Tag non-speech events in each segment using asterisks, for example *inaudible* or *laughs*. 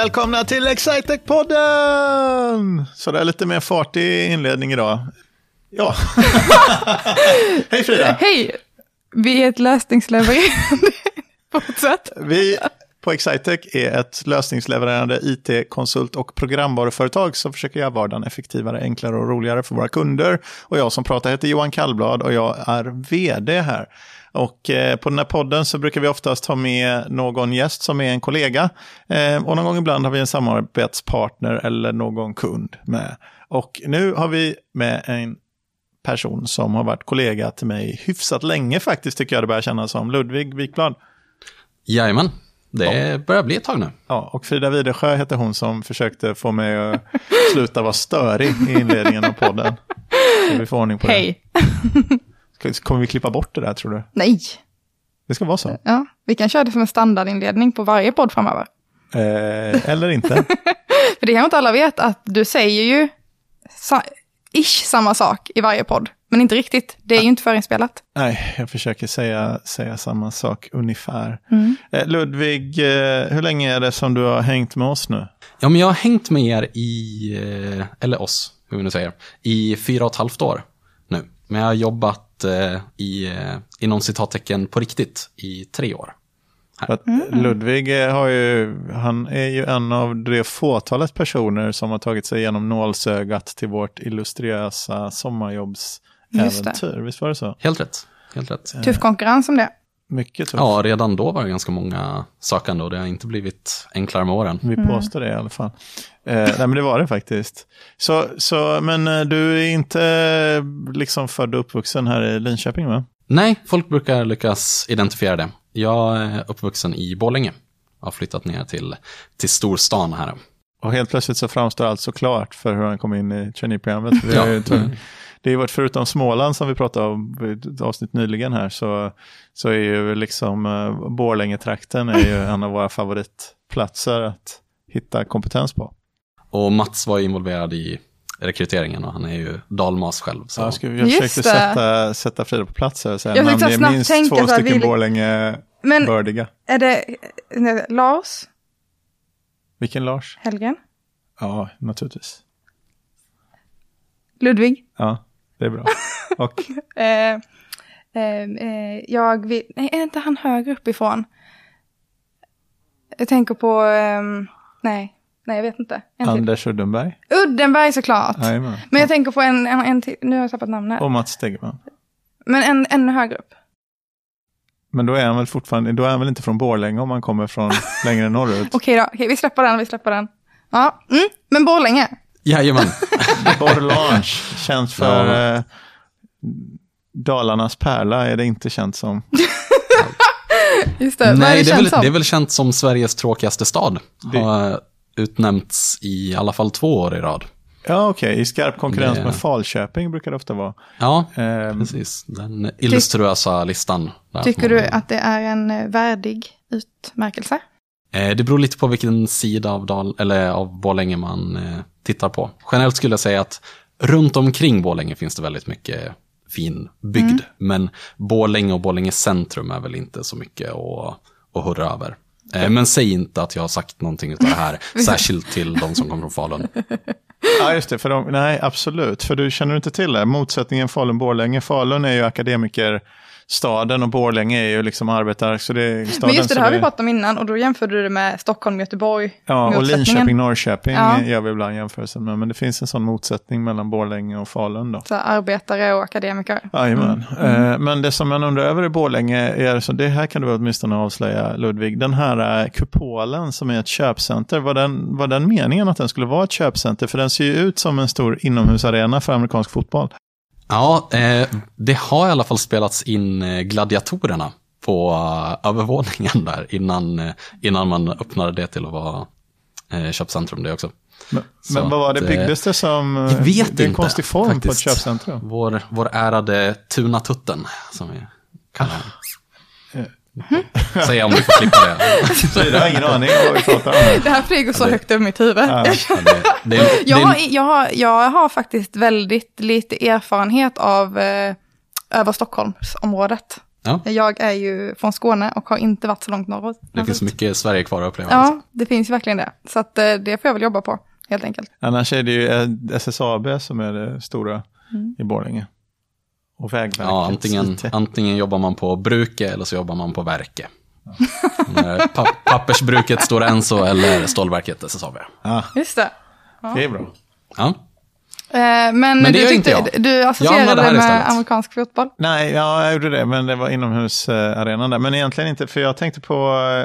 välkomna till Excitec-podden! Så det är lite mer fart i inledning idag. Ja. *laughs* Hej Frida! Hej! Vi är ett lösningslevererande. Fortsätt. Vi på Excitec är ett lösningslevererande IT-konsult och programvaruföretag som försöker göra vardagen effektivare, enklare och roligare för våra kunder. Och jag som pratar heter Johan Kallblad och jag är vd här. Och eh, på den här podden så brukar vi oftast ha med någon gäst som är en kollega. Eh, och någon gång ibland har vi en samarbetspartner eller någon kund med. Och nu har vi med en person som har varit kollega till mig hyfsat länge faktiskt, tycker jag det börjar kännas som. Ludvig Wikblad. Jajamän, det börjar bli ett tag nu. Ja, och Frida Widesjö heter hon som försökte få mig att sluta vara störig i inledningen av podden. Så vi får ordning på Hej. det. Kommer vi klippa bort det där tror du? Nej. Det ska vara så. Ja, vi kan köra det som en standardinledning på varje podd framöver. Eh, eller inte. *laughs* För det kanske inte alla vet att du säger ju sa ish samma sak i varje podd. Men inte riktigt. Det är ju inte förinspelat. Nej, jag försöker säga, säga samma sak ungefär. Mm. Eh, Ludvig, eh, hur länge är det som du har hängt med oss nu? Ja, men jag har hängt med er i, eh, eller oss, hur vi nu säger, i fyra och ett halvt år nu. Men jag har jobbat i, inom citattecken på riktigt i tre år. Att Ludvig har ju, han är ju en av det fåtalet personer som har tagit sig igenom nålsögat till vårt illustriösa sommarjobbsäventyr. Visst var det så? Helt rätt. Helt rätt. Tuff konkurrens om det. Mycket tufft. Ja, redan då var det ganska många sökande och det har inte blivit enklare med åren. Vi påstår det i alla fall. Eh, nej, men det var det faktiskt. Så, så, men eh, du är inte eh, liksom född och uppvuxen här i Linköping, va? Nej, folk brukar lyckas identifiera det. Jag är uppvuxen i Borlänge. Jag har flyttat ner till, till storstan här. Och helt plötsligt så framstår allt så klart för hur han kom in i traineeprogrammet. Vi har ju Ja. Det är ju varit, förutom Småland som vi pratade om i ett avsnitt nyligen här, så, så är ju liksom uh, Borlänge-trakten är ju en av våra favoritplatser att hitta kompetens på. Och Mats var involverad i rekryteringen och han är ju dalmas själv. Så. Så jag, jag försökte sätta, sätta Frida på plats här och säga namn. Det är minst två stycken vill- Borlänge-bördiga. Men är det nej, Lars Vilken Lars? Helgen? Ja, naturligtvis. Ludvig? Ja, det är bra. *laughs* Och Eh, eh, eh, jag vill, nej, är inte han högre uppifrån? Jag tänker på, ehm, nej, nej jag vet inte. En till. Anders Uddenberg. Uddenberg såklart. Jajamän. Men jag tänker på en, en, en till, nu har jag tappat namnet. Och Mats Stegeman. Men en ännu högre upp. Men då är han väl fortfarande, då är han väl inte från Borlänge om han kommer från *laughs* längre norrut. Okej då, okej, vi släpper den, vi släpper den. Ja, mm, men Borlänge. Jajamän. *laughs* Borlange, känt för Ja. eh, Dalarnas pärla är det inte känt som. *laughs* Just det, Nej, det är, känt väl, som? det är väl känt som Sveriges tråkigaste stad. Det- Har utnämnts i alla fall två år i rad. Ja, okej, i skarp konkurrens Det- med Falköping brukar det ofta vara. Ja, Ehm, precis. Den illuströsa listan. där Tycker du man- att det är en eh, värdig utmärkelse? Eh, Det beror lite på vilken sida av, Dal eller av Borlänge man eh, tittar på. Generellt skulle jag säga att runt omkring Borlänge finns det väldigt mycket fin bygd. Men Borlänge och Borlänge centrum är väl inte så mycket att, att hurra över. Eh, Men säg inte att jag har sagt någonting av det här, *laughs* särskilt till de som kommer från Falun. *laughs* Ja, just det. För de, nej, absolut. För du känner inte till det. Motsättningen Falun-Borlänge. Falun är ju akademikerstaden och Borlänge är ju liksom arbetar. Så det är staden Men just det, det har vi pratat om innan och då jämförde du det med Stockholm, Göteborg. Ja, och motsättningen. Linköping-Norrköping Ja. gör vi ibland jämförelsen med. Men det finns en sån motsättning mellan Borlänge och Falun då. Så arbetare och akademiker. Jajamän. Mm. Eh, Men det som man undrar över i Borlänge är, så det här kan du väl åtminstone avslöja Ludvig, den här eh, kupolen som är ett köpcenter, var den, var den meningen att den skulle vara ett köpcenter? För den ser ju ut som en stor inomhusarena för amerikansk fotboll. Ja, eh, det har i alla fall spelats in eh, gladiatorerna på eh, övervåningen där innan, eh, innan man öppnade det till att vara eh, köpcentrum det också. Men, men vad var det, byggdes det som? Jag vet det är en inte, konstig form faktiskt. på ett köpcentrum. Vår, vår ärade Tunatutten, som vi kallar den. Säg om du får klippa det. *laughs* Så jag har ingen aning om vad vi pratar om. Det här flyger så det- högt över mitt huvud. Ja. Det, *laughs* det, Jag har, jag, har, jag har faktiskt väldigt lite erfarenhet av eh, över Stockholmsområdet. Ja. Jag är ju från Skåne och har inte varit så långt norrut. Det finns mycket Sverige kvar att uppleva. Ja, det finns verkligen det. Så att, eh, det får jag väl jobba på, helt enkelt. Annars är det ju eh, SSAB som är det stora i Borlänge. Och Vägverket. Ja, antingen, *laughs* antingen jobbar man på bruke eller så jobbar man på verke. Eh, Pa pappersbruket Stora Enso eller stålverket SSAB. Ja, Just det. det är bra. Ja. Eh, Men, det du, gör inte tyckte, jag. du Jag associerade det med istället. amerikansk fotboll? Nej, ja, jag gjorde det, men det var inomhusarenan där. Men egentligen inte, för jag tänkte på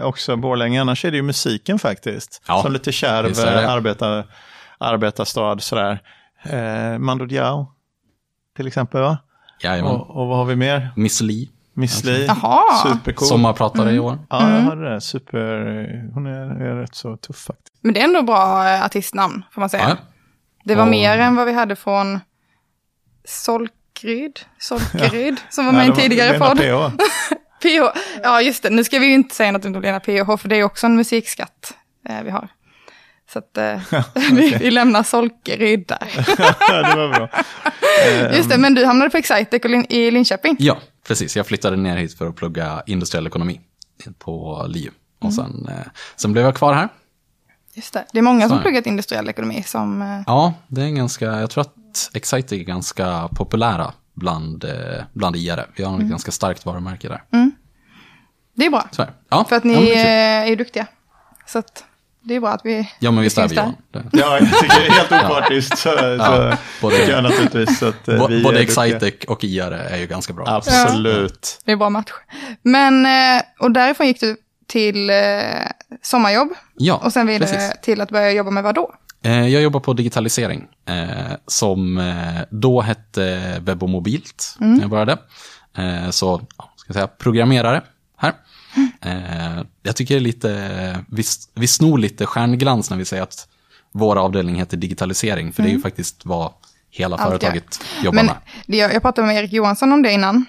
eh, också Borlänge, annars är det ju musiken faktiskt. Ja, Som lite kärv arbetar, arbetarstad sådär. Eh, Mando Diao, till exempel va? Jajamän. Och, och vad har vi mer? Miss Li, Miss Li, Jaha. supercool. sommarpratare i år. Ja, jag hörde det. Super, hon är, är rätt så tuff faktiskt. Men det är ändå bra eh, artistnamn, får man säga. Ja. Det var Och- mer än vad vi hade från Solkryd, Solkeryd, som var med i Ja, en tidigare podd. PH. *laughs* PH. Ja, just det. Nu ska vi ju inte säga något om Lena PH, för det är också en musikskatt eh, vi har. Så att eh, *laughs* vi, vi lämnar Solkeryd där. *laughs* Ja, det var bra. *laughs* Just det, men du hamnade på Excitec i Linköping. Ja, precis. Jag flyttade ner hit för att plugga industriell ekonomi på LiU. Och sen, eh, sen blev jag kvar här. Just det. Det är många som Så. pluggat industriell ekonomi som... eh, Ja, det är en ganska, jag tror att Excitec är ganska populära bland, bland IR. Vi har ett ganska starkt varumärke där. Det är bra. Ja, För att ja, ni det är duktiga. Så att det är bra att vi... Ja, men visst är vi. Det- Ja, jag tycker helt *laughs* opartiskt. Så, så både- jag naturligtvis att eh, Bo- vi Både. Excitec och IR är ju ganska bra. Absolut. Det är bra match. Men, eh, och därifrån gick du till eh, sommarjobb. Ja, Och sen vidare precis. till att börja jobba med vad då? Jag jobbar på digitalisering, som då hette Webb och mobilt när jag började. Så, ja, ska jag säga, programmerare här. Eh, Jag tycker det är lite, vi, vi snor lite stjärnglans när vi säger att vår avdelning heter digitalisering, för det är ju faktiskt vad hela Allt företaget jobbar Men med. jag, jag pratade med Erik Johansson om det innan.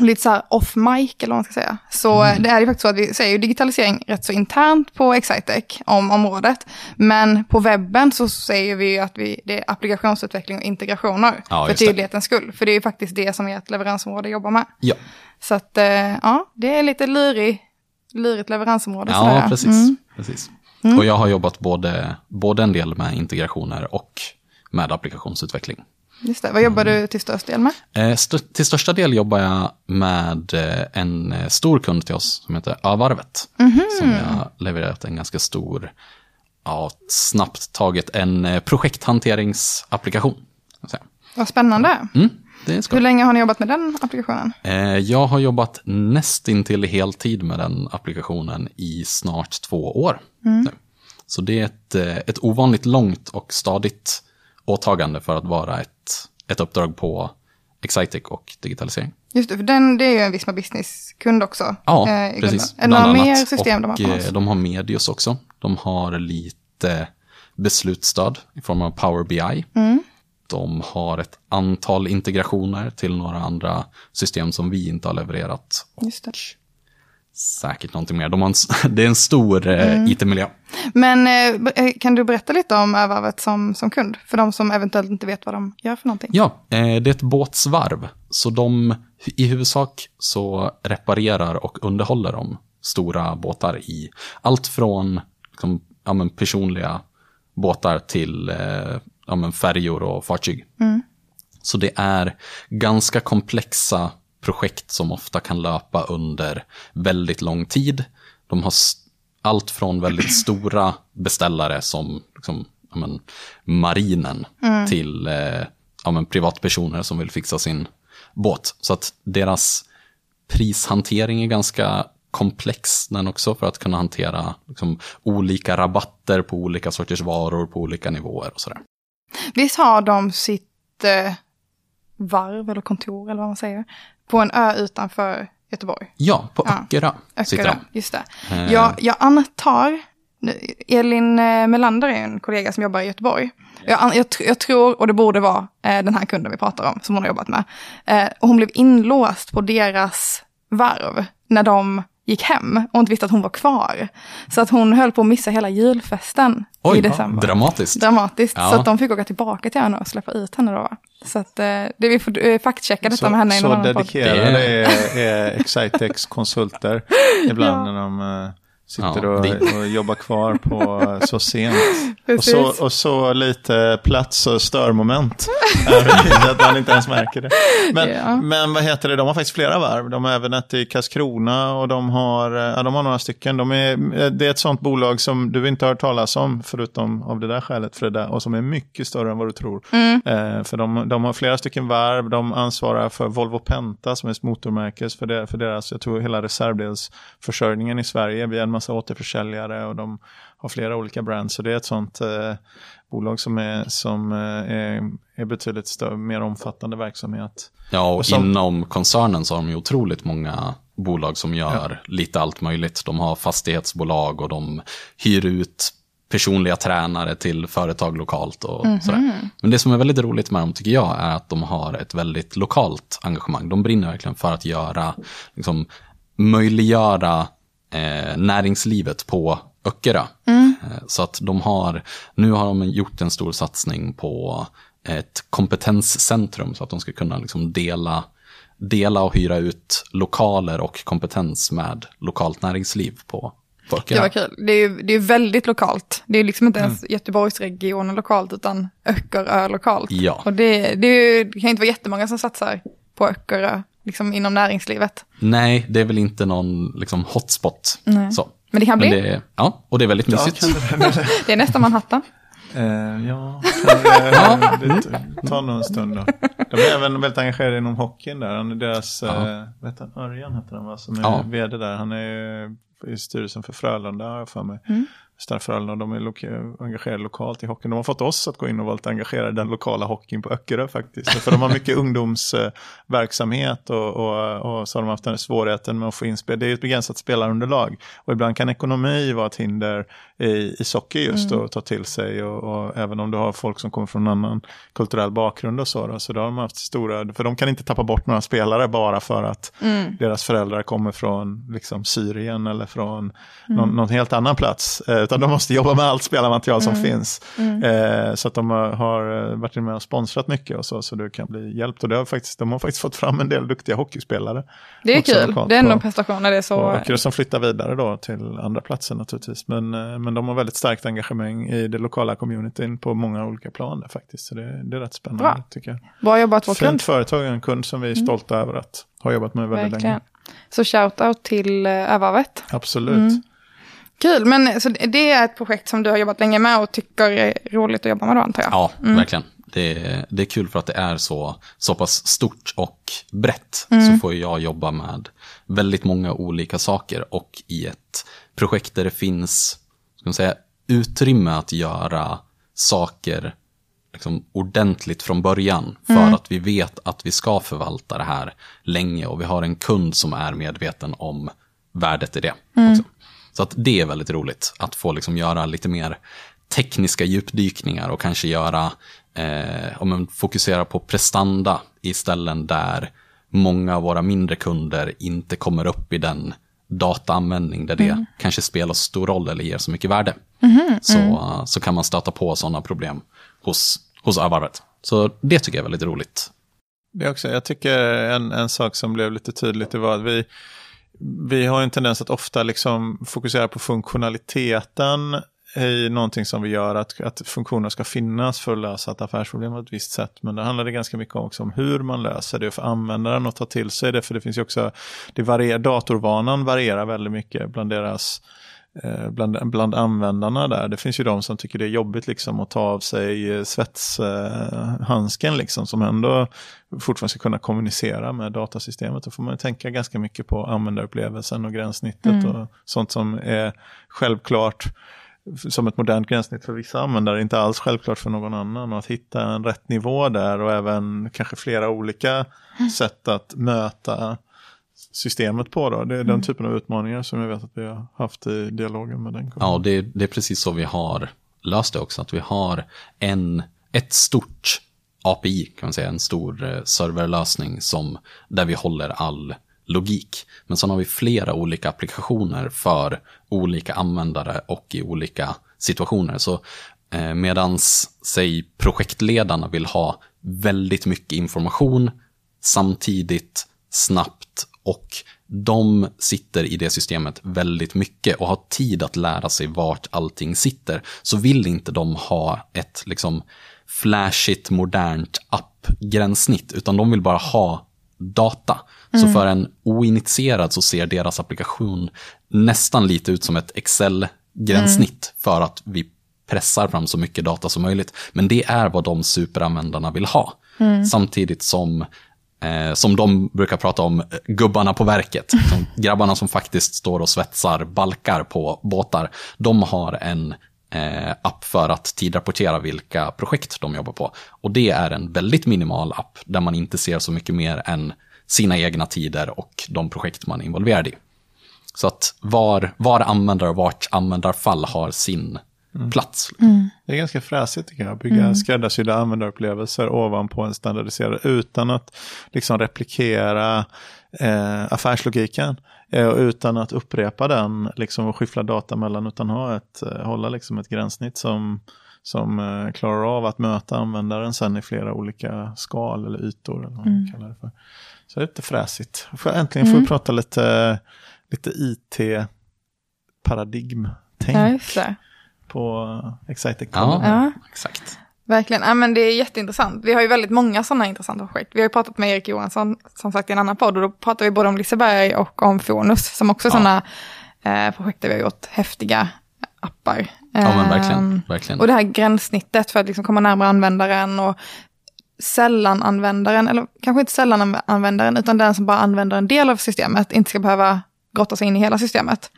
Lite så här off mic eller vad man ska säga. Så Mm. eh, det är ju faktiskt så att vi säger ju digitalisering rätt så internt på Excitec om området. Men på webben så säger vi ju att vi, det är applikationsutveckling och integrationer. Ja, för tydlighetens skull. För det är ju faktiskt det som ert leveransområde jobbar med. Ja, Så att, eh, ja, det är lite lurig, lurigt leveransområde. ja sådär. precis. Mm. precis. Och jag har jobbat både, både en del med integrationer och med applikationsutveckling. Just det. Vad jobbar du till störst del med? Eh, st- till största del jobbar jag med eh, en eh, stor kund till oss som heter Övarvet. Som jag levererat en ganska stor, ja, snabbt taget en projekthanteringsapplikation. Vad spännande. Mm, det skoj. Hur länge har ni jobbat med den applikationen? Eh, Jag har jobbat nästintill heltid med den applikationen i snart två år. nu. Så det är ett, eh, ett ovanligt långt och stadigt åtagande för att vara ett, ett uppdrag på Excitec och digitalisering. Just det, för den, det är ju en Visma Business-kund också. Ja, eh, precis. Är det några mer system de har och, eh? De har Medius också. De har lite beslutsstöd i form av Power BI. Mm. De har ett antal integrationer till några andra system som vi inte har levererat. Just det. Säkert någonting mer. De en, *laughs* det är en stor eh, Mm. IT-miljö. Men eh, eh, kan du berätta lite om Övarvet som, som kund? För de som eventuellt inte vet vad de gör för någonting. Ja, det är ett båtsvarv. Så de i huvudsak så reparerar och underhåller de stora båtar i allt från liksom, ja, personliga båtar till eh, ja, men färjor och fartyg. Så det är ganska komplexa projekt som ofta kan löpa under väldigt lång tid. De har allt från väldigt *clears throat* stora beställare som liksom, ja, men, marinen till eh, ja, men, privatpersoner som vill fixa sin båt. Så att deras prishantering är ganska komplex den också för att kunna hantera liksom, olika rabatter på olika sorters varor på olika nivåer och sådär. Visst har de sitt eh, varv eller kontor eller vad man säger på en ö utanför Göteborg? Ja, på Ja. Öckerö sitter Öckerö, de. just det. Eh. Jag, jag antar, Elin eh, Melander är en kollega som jobbar i Göteborg. Jag, jag, jag tror, och det borde vara eh, den här kunden vi pratar om, som hon har jobbat med. Och hon blev inlåst på deras varv när de gick hem och inte visste att hon var kvar. Så att hon höll på att missa hela julfesten Oj, i december. dramatiskt. Dramatiskt. Ja. Så att de fick åka tillbaka till henne och släppa ut henne då. Så att eh, det, vi får eh, faktchecka detta Så, med henne i någon så annan podd. dedikerade är, är Excitex konsulter ibland *laughs* Ja. när de eh, sitter Ja, och, och jobbar kvar på *laughs* så sent. Och så, och så lite plats och störmoment. *laughs* att man inte ens märker det. Men, Ja. men vad heter det, de har faktiskt flera varv. De har även ett i Karlskrona och de har, ja, de har några stycken. De är, det är ett sånt bolag som du inte har hört talas om, förutom av det där skälet Frida, och som är mycket större än vad du tror. Eh, för de, de har flera stycken varv, de ansvarar för Volvo Penta som är ett motormärke för, det, för deras, jag tror hela reservdelsförsörjningen i Sverige via en massa återförsäljare och de har flera olika brands. Så det är ett sånt eh, bolag som är, som, eh, är, är betydligt större, mer omfattande verksamhet. Ja, och, Och som- inom koncernen så har de ju otroligt många bolag som gör lite allt möjligt. De har fastighetsbolag och de hyr ut personliga tränare till företag lokalt och sådär. Men det som är väldigt roligt med dem tycker jag är att de har ett väldigt lokalt engagemang. De brinner verkligen för att göra, liksom, möjliggöra eh, näringslivet på Öckerö. Eh, Så att de har, nu har de gjort en stor satsning på ett kompetenscentrum så att de ska kunna liksom dela, dela och hyra ut lokaler och kompetens med lokalt näringsliv på, på Det var Öckerö. kul. Det är ju det är väldigt lokalt. Det är liksom inte ens Göteborgsregionen lokalt utan Öckerö lokalt. Ja. Och det, det, är det kan inte vara jättemånga som satsar på Öckerö liksom inom näringslivet. Nej, det är väl inte någon liksom, hotspot. Nej. Så. Men det kan bli. det, ja, och det är väldigt mysigt. *laughs* Det är nästan Manhattan. Eh, ja, *laughs* kan, eh, det tar nog en stund då. De är även väldigt engagerade inom hockeyn där. Han är deras, eh, vet han, Örjan heter han va, som är Ja. vd där. Han är ju i styrelsen för Frölunda har jag för mig. Mm. Frölunda, de är loka- engagerade lokalt i hockeyn. De har fått oss att gå in och vara lite engagerade i den lokala hockeyn på Öckerö faktiskt. För de har mycket *laughs* ungdomsverksamhet och, och, och så har de haft den svårigheten med att få in spel. Det är ett begränsat spelarunderlag. Och ibland kan ekonomi vara ett hinder i, i socker just att ta till sig. Och, och även om du har folk som kommer från en annan kulturell bakgrund och så. Då, så då har de haft stora, för de kan inte tappa bort några spelare bara för att deras föräldrar kommer från liksom, Syrien eller från någon, någon helt annan plats. Eh, utan de måste jobba med allt spelarmaterial som finns. Eh, så att de har, har eh, varit med och sponsrat mycket och så, så du kan bli hjälpt. Och det har faktiskt, de har faktiskt fått fram en del duktiga hockeyspelare. Det är kul. Det är ändå en prestation när det är så. Och Öckerö som flyttar vidare då till andra platser naturligtvis. Men, eh, men de har väldigt starkt engagemang i det lokala communityn på många olika plan där faktiskt. Så det, det är rätt spännande Bra. tycker jag. Bra jobbat vår kund. Fint företag, en kund som vi är stolta över att ha jobbat med väldigt Verkligen. länge. Så shout-out till Övarvet. Absolut. Kul, men så det är ett projekt som du har jobbat länge med och tycker är roligt att jobba med då antar jag. Ja, verkligen. Det, är- det är kul för att det är så, så pass stort och brett. Mm. Så får jag jobba med väldigt många olika saker och i ett projekt där det finns ska man säga, utrymme att göra saker liksom, ordentligt från början. För Mm. att vi vet att vi ska förvalta det här länge och vi har en kund som är medveten om värdet i det. Mm. Så att det är väldigt roligt att få liksom göra lite mer tekniska djupdykningar och kanske göra, eh, om man fokuserar på prestanda i ställen där många av våra mindre kunder inte kommer upp i den dataanvändning där det kanske spelar stor roll eller ger så mycket värde. Så, så kan man stöta på sådana problem hos, hos övarvet. Så det tycker jag är väldigt roligt. Det också, jag tycker en, en sak som blev lite tydligt det var att vi, vi har en tendens att ofta liksom fokusera på funktionaliteten i någonting som vi gör, att, att funktioner ska finnas för att lösa ett affärsproblem på ett visst sätt. Men det handlar det ganska mycket också om hur man löser det för användaren att ta till sig det. För det finns ju också, det varierar, datorvanan varierar väldigt mycket bland deras eh, Bland, bland användarna där. Det finns ju de som tycker det är jobbigt liksom att ta av sig svetshandsken liksom som ändå fortfarande ska kunna kommunicera med datasystemet. Då får man ju tänka ganska mycket på användarupplevelsen och gränssnittet och sånt som är självklart som ett modernt gränssnitt för vissa användare, inte alls självklart för någon annan. Och att hitta en rätt nivå där och även kanske flera olika sätt att möta systemet på. Då. Det är den typen av utmaningar som jag vet att vi har haft i dialogen med den. Ja, och det, det är precis så vi har löst det också. Att vi har en, ett stort API, kan man säga, en stor eh, serverlösning som, där vi håller all logik. Men sen har vi flera olika applikationer för olika användare och i olika situationer. Så eh, medans, säg projektledarna vill ha väldigt mycket information samtidigt, snabbt och de sitter i det systemet väldigt mycket och har tid att lära sig vart allting sitter, så vill inte de ha ett liksom flashigt, modernt appgränssnitt, utan de vill bara ha data. Mm. Så för en oinitierad så ser deras applikation nästan lite ut som ett Excel-gränssnitt mm. för att vi pressar fram så mycket data som möjligt. Men det är vad de superanvändarna vill ha. Mm. Samtidigt som Eh, som de brukar prata om, gubbarna på verket. Som *laughs* grabbarna som faktiskt står och svetsar balkar på båtar. De har en eh, app för att tidrapportera vilka projekt de jobbar på. Och det är en väldigt minimal app där man inte ser så mycket mer än sina egna tider och de projekt man är involverad i. Så att var, var användare och vart användarfall har sin mm. plats. Mm. Det är ganska fräsigt tycker jag, att bygga mm. skräddarsydda användarupplevelser ovanpå en standardiserad utan att liksom replikera eh, affärslogiken. Eh, utan att upprepa den liksom, och skyffla data mellan utan ha ett, eh, hålla liksom ett gränssnitt som, som eh, klarar av att möta användaren sen i flera olika skal eller ytor. Eller vad man mm. kallar det för. Så det är lite fräsigt. Äntligen får vi mm. prata lite, lite IT-paradigm. Tänk. Ja, på Excitec. Ja, ja, exakt. Verkligen, ja, men det är jätteintressant. Vi har ju väldigt många sådana intressanta projekt. Vi har ju pratat med Erik Johansson, som sagt i en annan podd, och då pratar vi både om Liseberg och om Fonus, som också är ja. sådana eh, projekt där vi har gjort häftiga appar. Ja, men verkligen. Um, verkligen. Och det här gränssnittet för att liksom komma närmare användaren och sällan-användaren, eller kanske inte sällan-användaren, utan den som bara använder en del av systemet, inte ska behöva grotta sig in i hela systemet.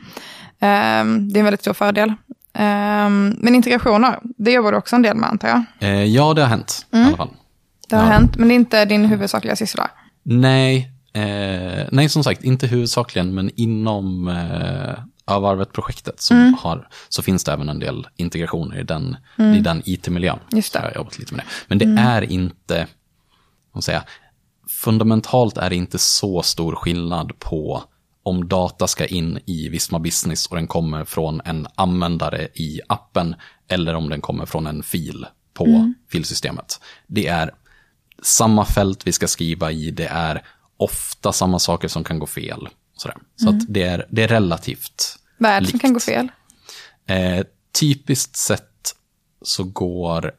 Um, det är en väldigt stor fördel. Um, men integrationer, det jobbar du också en del med antar jag? Eh, ja, det har hänt mm. i alla fall. Det har ja. hänt, men det är inte din huvudsakliga syssla? Nej, eh, nej som sagt, inte huvudsakligen, men inom eh, Övarvet-projektet som mm. har, så finns det även en del integrationer i den, mm. i den IT-miljön. Just det. Jag har jobbat lite med det. Men det mm. är inte, vad säga, fundamentalt är det inte så stor skillnad på om data ska in i Visma Business och den kommer från en användare i appen eller om den kommer från en fil på mm. filsystemet. Det är samma fält vi ska skriva i, det är ofta samma saker som kan gå fel. Sådär. Så mm. att det, är, det är relativt Vad är det som kan gå fel? Eh, typiskt sett så går,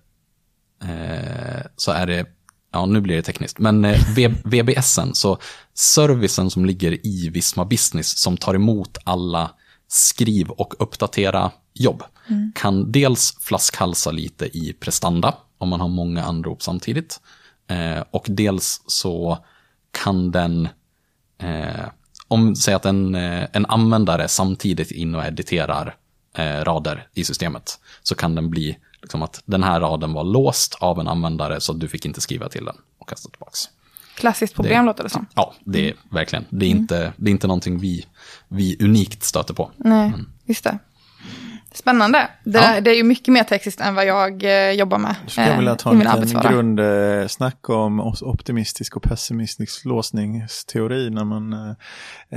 eh, så är det ja nu blir det tekniskt, men eh, VBSen, *laughs* så servicen som ligger i Visma Business som tar emot alla skriv och uppdatera jobb mm. kan dels flaskhalsa lite i prestanda om man har många anrop samtidigt. Eh, och dels så kan den, eh, om säg att en, eh, en användare samtidigt in och editerar eh, rader i systemet, så kan den bli liksom att den här raden var låst av en användare så du fick inte skriva till den och kasta tillbaka. Klassiskt problem det, låter det som. Ja, det är verkligen. Det är, mm. inte, det är inte någonting vi, vi unikt stöter på. Nej, Men. just det. Spännande. Det, ja. det, är ju mycket mer textiskt än vad jag eh, jobbar med. Jag skulle vilja ta en liten grundsnack om optimistisk och pessimistisk låsningsteori när man eh,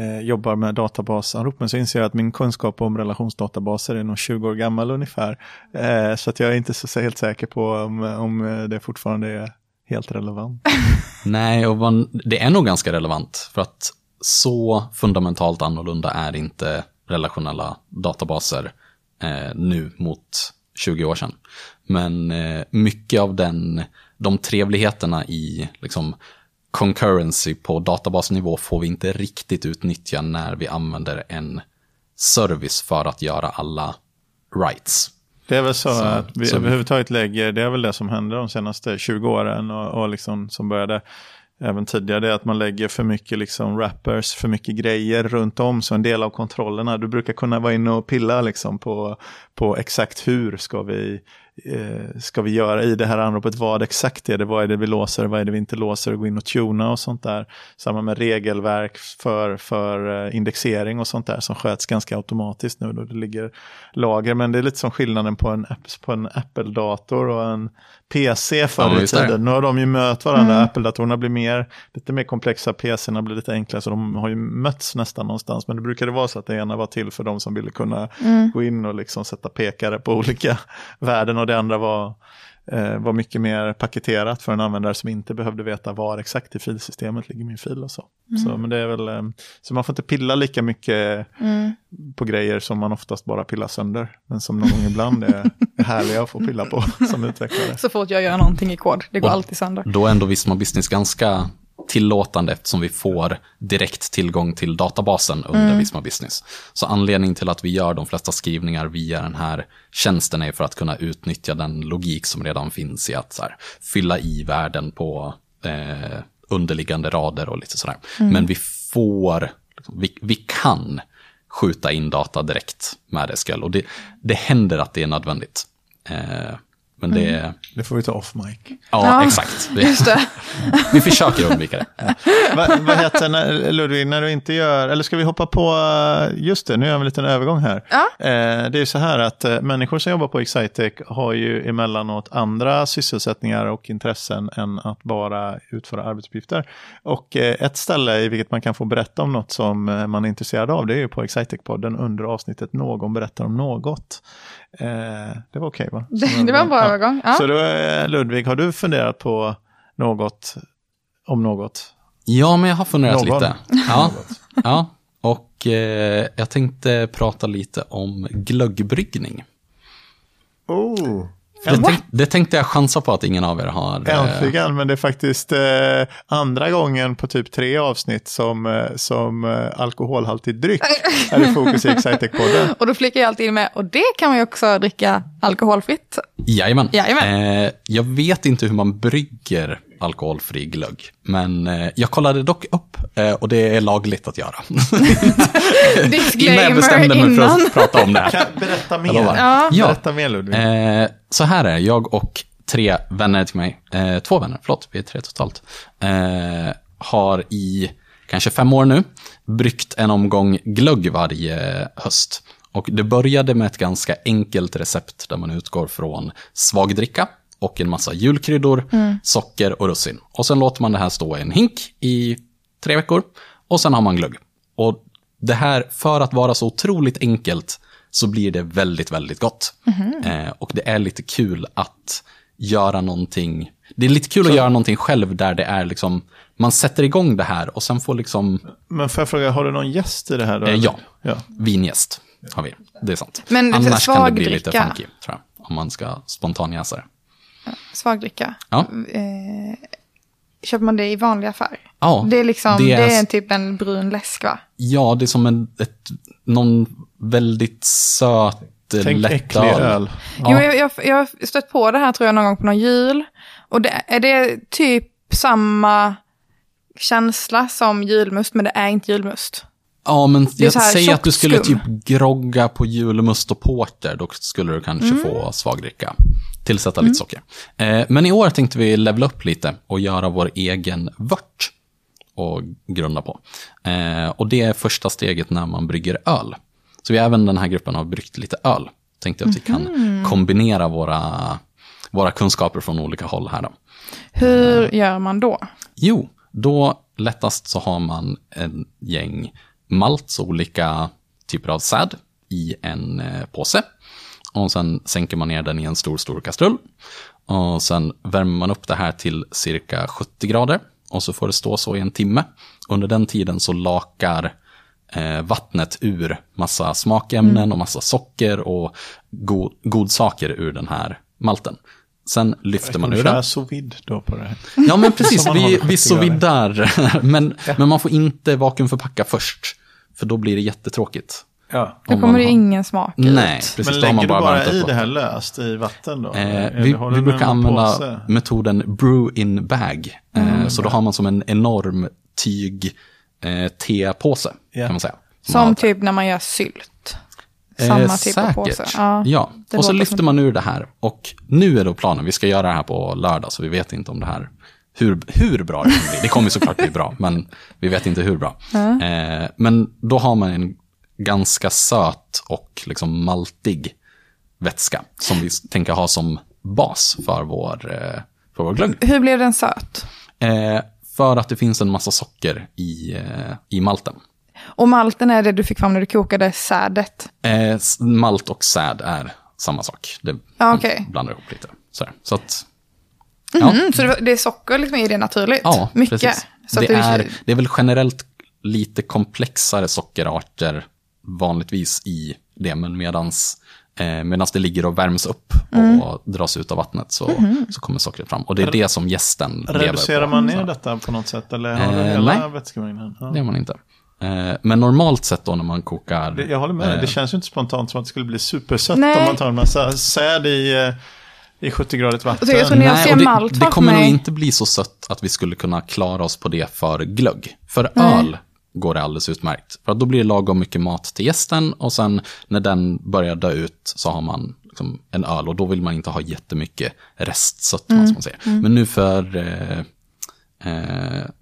eh, jobbar med databasanrop. Men så inser jag att min kunskap om relationsdatabaser är nog 20 år gammal ungefär. Eh, så att jag är inte så helt säker på om, om det fortfarande är helt relevant. *laughs* Nej, och man, det är nog ganska relevant. För att så fundamentalt annorlunda är inte relationella databaser eh, nu mot 20 år sedan. Men eh, mycket av den, de trevligheterna i liksom, concurrency på databasnivå får vi inte riktigt utnyttja när vi använder en service för att göra alla rights. Det är väl så, så att vi så överhuvudtaget lägger, det är väl det som händer de senaste 20 åren och, och liksom som började även tidigare, det är att man lägger för mycket liksom rappers, för mycket grejer runt om. Så en del av kontrollerna, du brukar kunna vara inne och pilla liksom på, på exakt hur ska vi eh, ska vi göra i det här anropet? Vad exakt är det? Vad är det vi låser? Vad är det vi inte låser? Gå in och tuna och sånt där. Samma med regelverk för, för eh, indexering och sånt där som sköts ganska automatiskt nu då det ligger lager. Men det är lite som skillnaden på en, på en Apple-dator och en PC förr Ja, i det. tiden. Nu har de ju mött varandra. Apple-datorerna blir mer, lite mer komplexa, PCerna blir lite enklare. Så de har ju mötts nästan någonstans. Men det brukade vara så att det ena var till för de som ville kunna gå in och liksom sätta pekare på olika *laughs* värden. Och det andra var, eh, var mycket mer paketerat för en användare som inte behövde veta var exakt i filsystemet ligger min fil och så. Så, men det är väl, eh, så man får inte pilla lika mycket på grejer som man oftast bara pillar sönder. Men som någon gång ibland är, är *laughs* härliga att få pilla på som utvecklare. Så fort jag gör någonting i kod, det går Och alltid sönder. Då är ändå Visma Business ganska tillåtande eftersom vi får direkt tillgång till databasen under Visma Business. Så anledningen till att vi gör de flesta skrivningar via den här tjänsten är för att kunna utnyttja den logik som redan finns i att här, fylla i värden på eh, underliggande rader och lite sådär. Men vi får, vi, vi kan skjuta in data direkt med SQL och det, det händer att det är nödvändigt. Eh, men det, Det får vi ta off mic. ja, Ja. exakt. Vi, *laughs* Just det. vi försöker undvika det. Va, vad heter när, Ludvig, när du inte gör, eller ska vi hoppa på, eh, just det, nu gör vi en liten övergång här. Ja. Eh, det är ju så här att eh, människor som jobbar på Excitec har ju emellanåt andra sysselsättningar och intressen än att bara utföra arbetsuppgifter. Och eh, ett ställe i vilket man kan få berätta om något som eh, man är intresserad av, det är ju på Excitec-podden under avsnittet Någon berättar om något. Eh, det var okej va? Det, det var en bra övergång. Ja. Så då, eh, Ludvig, har du funderat på något om något? Ja, men jag har funderat Någon. lite. Ja, *laughs* ja. och eh, jag tänkte prata lite om glöggbryggning. Oh. Det, tänk, det tänkte jag chansa på att ingen av er har. eh, Äntligen, men det är faktiskt eh, andra gången på typ tre avsnitt som, eh, som eh, alkoholhaltig dryck är i fokus i *laughs* Excitec-podden. Och då flikar jag alltid in med, och det kan man ju också dricka alkoholfritt. Jajamän. Jajamän. Eh, jag vet inte hur man brygger alkoholfri glögg, men eh, jag kollade dock upp eh, och det är lagligt att göra. *laughs* Innan jag bestämde mig för att prata om det här. Kan, berätta mer. Ja. Ja. Berätta mer Ludvig. Eh, så här är jag och tre vänner till mig, eh, två vänner, förlåt, vi är tre totalt, eh, har i kanske fem år nu bryggt en omgång glögg varje höst. Och det började med ett ganska enkelt recept där man utgår från svagdricka och en massa julkryddor, socker och russin. Och sen låter man det här stå i en hink i tre veckor och sen har man glögg. Och det här, för att vara så otroligt enkelt, så blir det väldigt, väldigt gott. Eh, och det är lite kul att göra någonting. Det är lite kul att göra någonting själv där det är liksom, man sätter igång det här och sen får liksom, Men får jag fråga, har du någon gäst i det här? Då, eh, ja, ja. vinjäst har vi. Det är sant. Men Annars kan det bli lite funky, tror jag. Om man ska spontanjäsa det. Svagdricka. Ja. Eh, köper man det i vanlig affär? Ja, Det är liksom, det det är- är, en typ en brun läsk va? Ja, det är som en, ett, någon väldigt söt, Tänk lätt äcklig öl. Jo, jag, jag, jag har stött på det här tror jag någon gång på någon jul. Och det, är det typ samma känsla som julmust, men det är inte julmust. Ja, men jag säger att du skulle skum. typ grogga på julmust och porter, då skulle du kanske Mm. få svagdricka. Tillsätta lite socker. Eh, men i år tänkte vi levela upp lite och göra vår egen vört och grunda på. Eh, och det är första steget när man brygger öl. Så vi även den här gruppen har bryggt lite öl. Tänkte att vi kan Mhm. kombinera våra, våra kunskaper från olika håll här då. Hur gör man då? Jo, då lättast så har man en gäng malt, så olika typer av säd, i en eh, påse. Och sen sänker man ner den i en stor, stor kastrull. Och sen värmer man upp det här till cirka 70 grader. Och så får det stå så i en timme. Under den tiden så lakar eh, vattnet ur massa smakämnen och massa socker och go godsaker ur den här malten. Sen lyfter man ur den. Sous vide då på det här. Ja, men *laughs* precis. Vi, vi 70 så grader. vidare. *laughs* Men, men man får inte vakuumförpacka först. För då blir det jättetråkigt. Ja. Då Om kommer man det har- ingen smak ut. Nej, precis. Men lägger man du bara, bara värmt upp i det här löst i vatten då? Eh, vi, vi du brukar använda påse? metoden brew in bag. Mm. Eh, så då har man som en enorm tyg eh, tepåse, Ja. kan man säga. Som Ja, typ när man gör sylt. samma Eh, typ av påse. Ja, Ja, och så lyfter som- man ur det här. Och nu är då planen, vi ska göra det här på lördag, så vi vet inte om det här, hur, hur bra det kommer bli. Det kommer såklart bli bra, men vi vet inte hur bra. Eh, men då har man en ganska söt och liksom maltig vätska som vi tänker ha som bas för vår, eh, för vår glögg. Hur blev den söt? Eh, för att det finns en massa socker i, eh, i malten. Och malten är det du fick fram när du kokade sädet. Eh, malt och säd är samma sak. Det Ja, man blandar ihop lite. Så, så att, ja, Mm, så det, det är socker liksom i det naturligt? ja Mycket? precis. Så att det, du- är, det är väl generellt lite komplexare sockerarter vanligtvis i det, men medans, eh, medans det ligger och värms upp Mm. och dras ut av vattnet så, Mhm. så kommer sockret fram. Och det är det som gästen lever Reducerar på. man ner detta på något sätt? Eller har du Eh, hela nej. vätskemängden? Ja. Det gör man inte. Eh, men normalt sett då när man kokar... Det- Jag håller med eh, Det känns ju inte spontant som att det skulle bli supersött Nej. om man tar en massa säd i, eh, i 70-gradigt vatten. Så jag tror när jag ser och det, det kommer nog inte bli så sött att vi skulle kunna klara oss på det för glögg. För Nej. öl går det alldeles utmärkt. För då blir det lagom mycket mat till gästen och sen när den börjar dö ut så har man liksom en öl och då vill man inte ha jättemycket restsötma Mm. som man säger. Men nu för, eh,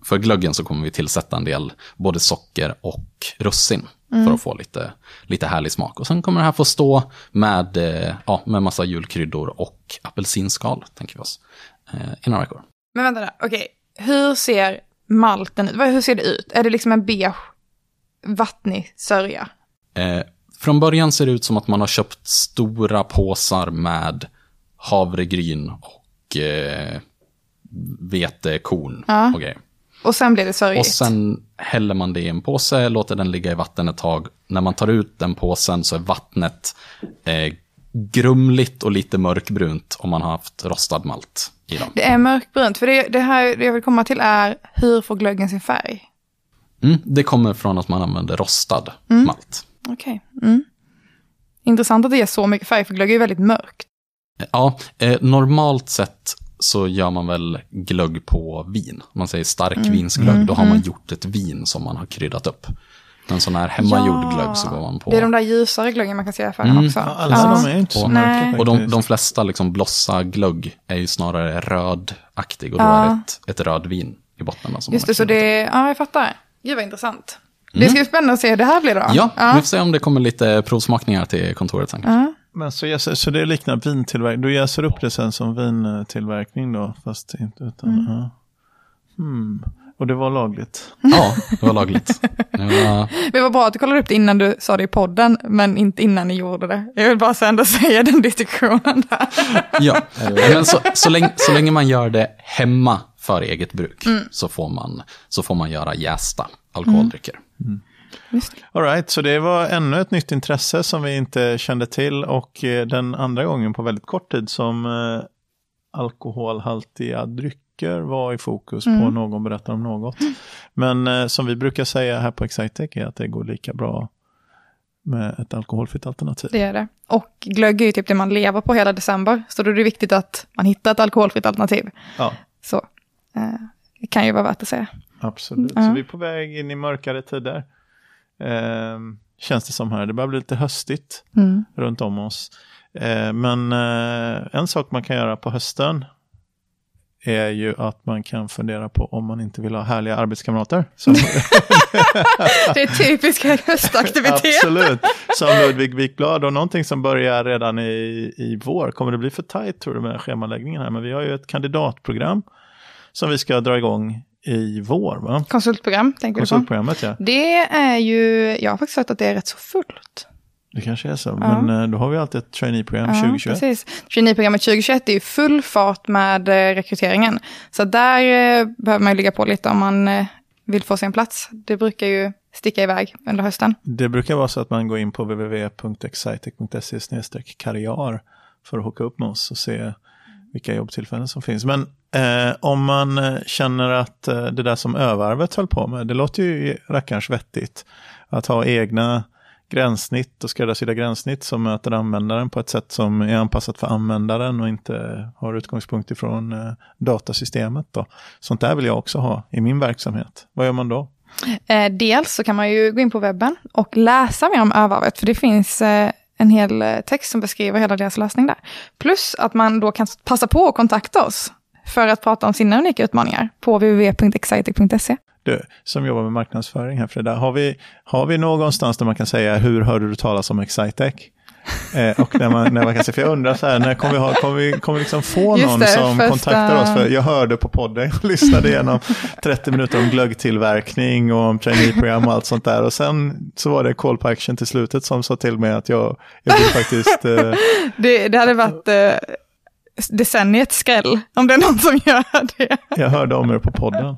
för glöggen så kommer vi tillsätta en del både socker och russin Mm. för att få lite, lite härlig smak. Och sen kommer det här få stå med, eh, ja, med massa julkryddor och apelsinskal, tänker vi oss, eh, i några veckor. Men vänta där, okej. Hur ser malten ut? Hur ser det ut? Är det liksom en beige, vattnig sörja? Eh, från början ser det ut som att man har köpt stora påsar med havregryn och eh, vetekorn Ja. och grejer. Och sen blir det sörjigt? Och sen häller man det i en påse, låter den ligga i vatten ett tag. När man tar ut den påsen så är vattnet eh, grumligt och lite mörkbrunt om man har haft rostad malt i dem. Det är mörkbrunt, för det, det här det jag vill komma till är hur får glöggen sin färg? Mm, det kommer från att man använder rostad malt. Okej. Mm. Intressant att det ger så mycket färg, för glögg är ju väldigt mörkt. Ja, eh, normalt sett så gör man väl glögg på vin. Om man säger starkvinsglögg, då har man gjort ett vin som man har kryddat upp. En sån här hemmagjord glögg så går man på. Det är de där ljusare glöggen man kan se i affären också. Ja, alla de är inte så Och- mörka Och de, de flesta liksom blossa glögg är ju snarare rödaktig och då Ja. är det ett, ett rödvin i botten. som Just det, så det, ja jag fattar. Gud vad intressant. Det ska bli spännande att se hur det här blir då. upp. Ja, vi får se om det kommer lite provsmakningar till kontoret sen. kanske. Men så, jäser, så det liknar vintillverkning. Du jäser upp det sen som vintillverkning då? Fast inte utan... Ja. Hmm. Och det var lagligt. Ja, det var lagligt. Det var, *laughs* Det var bra att du kollade upp det innan du sa det i podden, men inte innan ni gjorde det. Jag vill bara ändå säga den distinktionen där. *laughs* Ja, men så, så, länge, så länge man gör det hemma för eget bruk så, får man, så får man göra jästa alkoholdrycker. All right, så det var ännu ett nytt intresse som vi inte kände till och eh, den andra gången på väldigt kort tid som eh, alkoholhaltiga drycker var i fokus på någon berättar om något. Men eh, som vi brukar säga här på Excitec är att det går lika bra med ett alkoholfritt alternativ. Det är det. Och glögg är ju typ det man lever på hela december, så då är det viktigt att man hittar ett alkoholfritt alternativ. Ja, Så det kan ju vara värt att säga. absolut. Ja. Så vi är på väg in i mörkare tider. Eh, känns det som här. Det börjar bli lite höstigt. Mm. runt om oss. Eh, men en sak man kan göra på hösten är ju att man kan fundera på om man inte vill ha härliga arbetskamrater. Som, *laughs* Det är typisk höstaktivitet. absolut, som Ludvig Wikblad och någonting som börjar redan i, i vår. Kommer det bli för tajt tror du med schemaläggningen här? Men vi har ju ett kandidatprogram som vi ska dra igång i vår. Va? Konsultprogram, tänker du på? Konsultprogrammet ja. Det är ju, jag har faktiskt hört att det är rätt så fullt. Det kanske är så. Ja. Men eh, då har vi alltid ett traineeprogram 2021. precis. Traineeprogrammet 2021 är ju full fart med eh, rekryteringen. Så där eh, behöver man ju ligga på lite om man vill få sig en plats. Det brukar ju sticka iväg under hösten. Det brukar vara så att man går in på www.excitec.se karriär för att hooka upp med oss och se vilka jobbtillfällen som finns. Men eh, om man eh, känner att eh, det där som övarvet höll på med, det låter ju rackarns vettigt. Att ha egna gränssnitt och skräddarsydda gränssnitt som möter användaren på ett sätt som är anpassat för användaren och inte har utgångspunkt ifrån eh, datasystemet. Då. Sånt där vill jag också ha i min verksamhet. Vad gör man då? Eh, dels så kan man ju gå in på webben och läsa mer om övarvet, för det finns eh, en hel eh, text som beskriver hela deras lösning där. Plus att man då kan passa på att kontakta oss för att prata om sina unika utmaningar på www.excitec.se. Du, som jobbar med marknadsföring här Frida, har vi, har vi någonstans där man kan säga hur hörde du talas om Excitec? Eh, och när man, när man kan säga, för jag undrar så här, när kommer vi, ha, kommer vi, kommer vi liksom få Just någon det, som första- kontaktar oss? För jag hörde på podden, jag lyssnade igenom 30 minuter om glöggtillverkning och om traineeprogram och allt sånt där. Och sen så var det call på action till slutet som sa till mig att jag, jag vill faktiskt... Eh, *laughs* Det, det hade varit eh, decenniets skräll om det är någon som gör det. jag hörde om er på podden.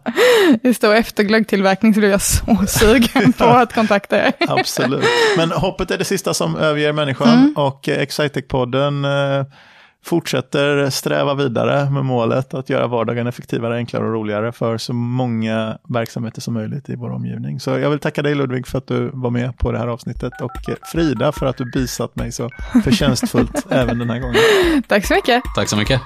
Just då efter glöggtillverkning så blev jag så sugen på att kontakta er. Absolut. Men hoppet är det sista som överger människan Mm. och Excitec-podden eh, fortsätter sträva vidare med målet att göra vardagen effektivare, enklare och roligare för så många verksamheter som möjligt i vår omgivning. Så jag vill tacka dig Ludvig för att du var med på det här avsnittet och eh, Frida för att du bisat mig så förtjänstfullt *laughs* även den här gången. Tack så mycket. Tack så mycket.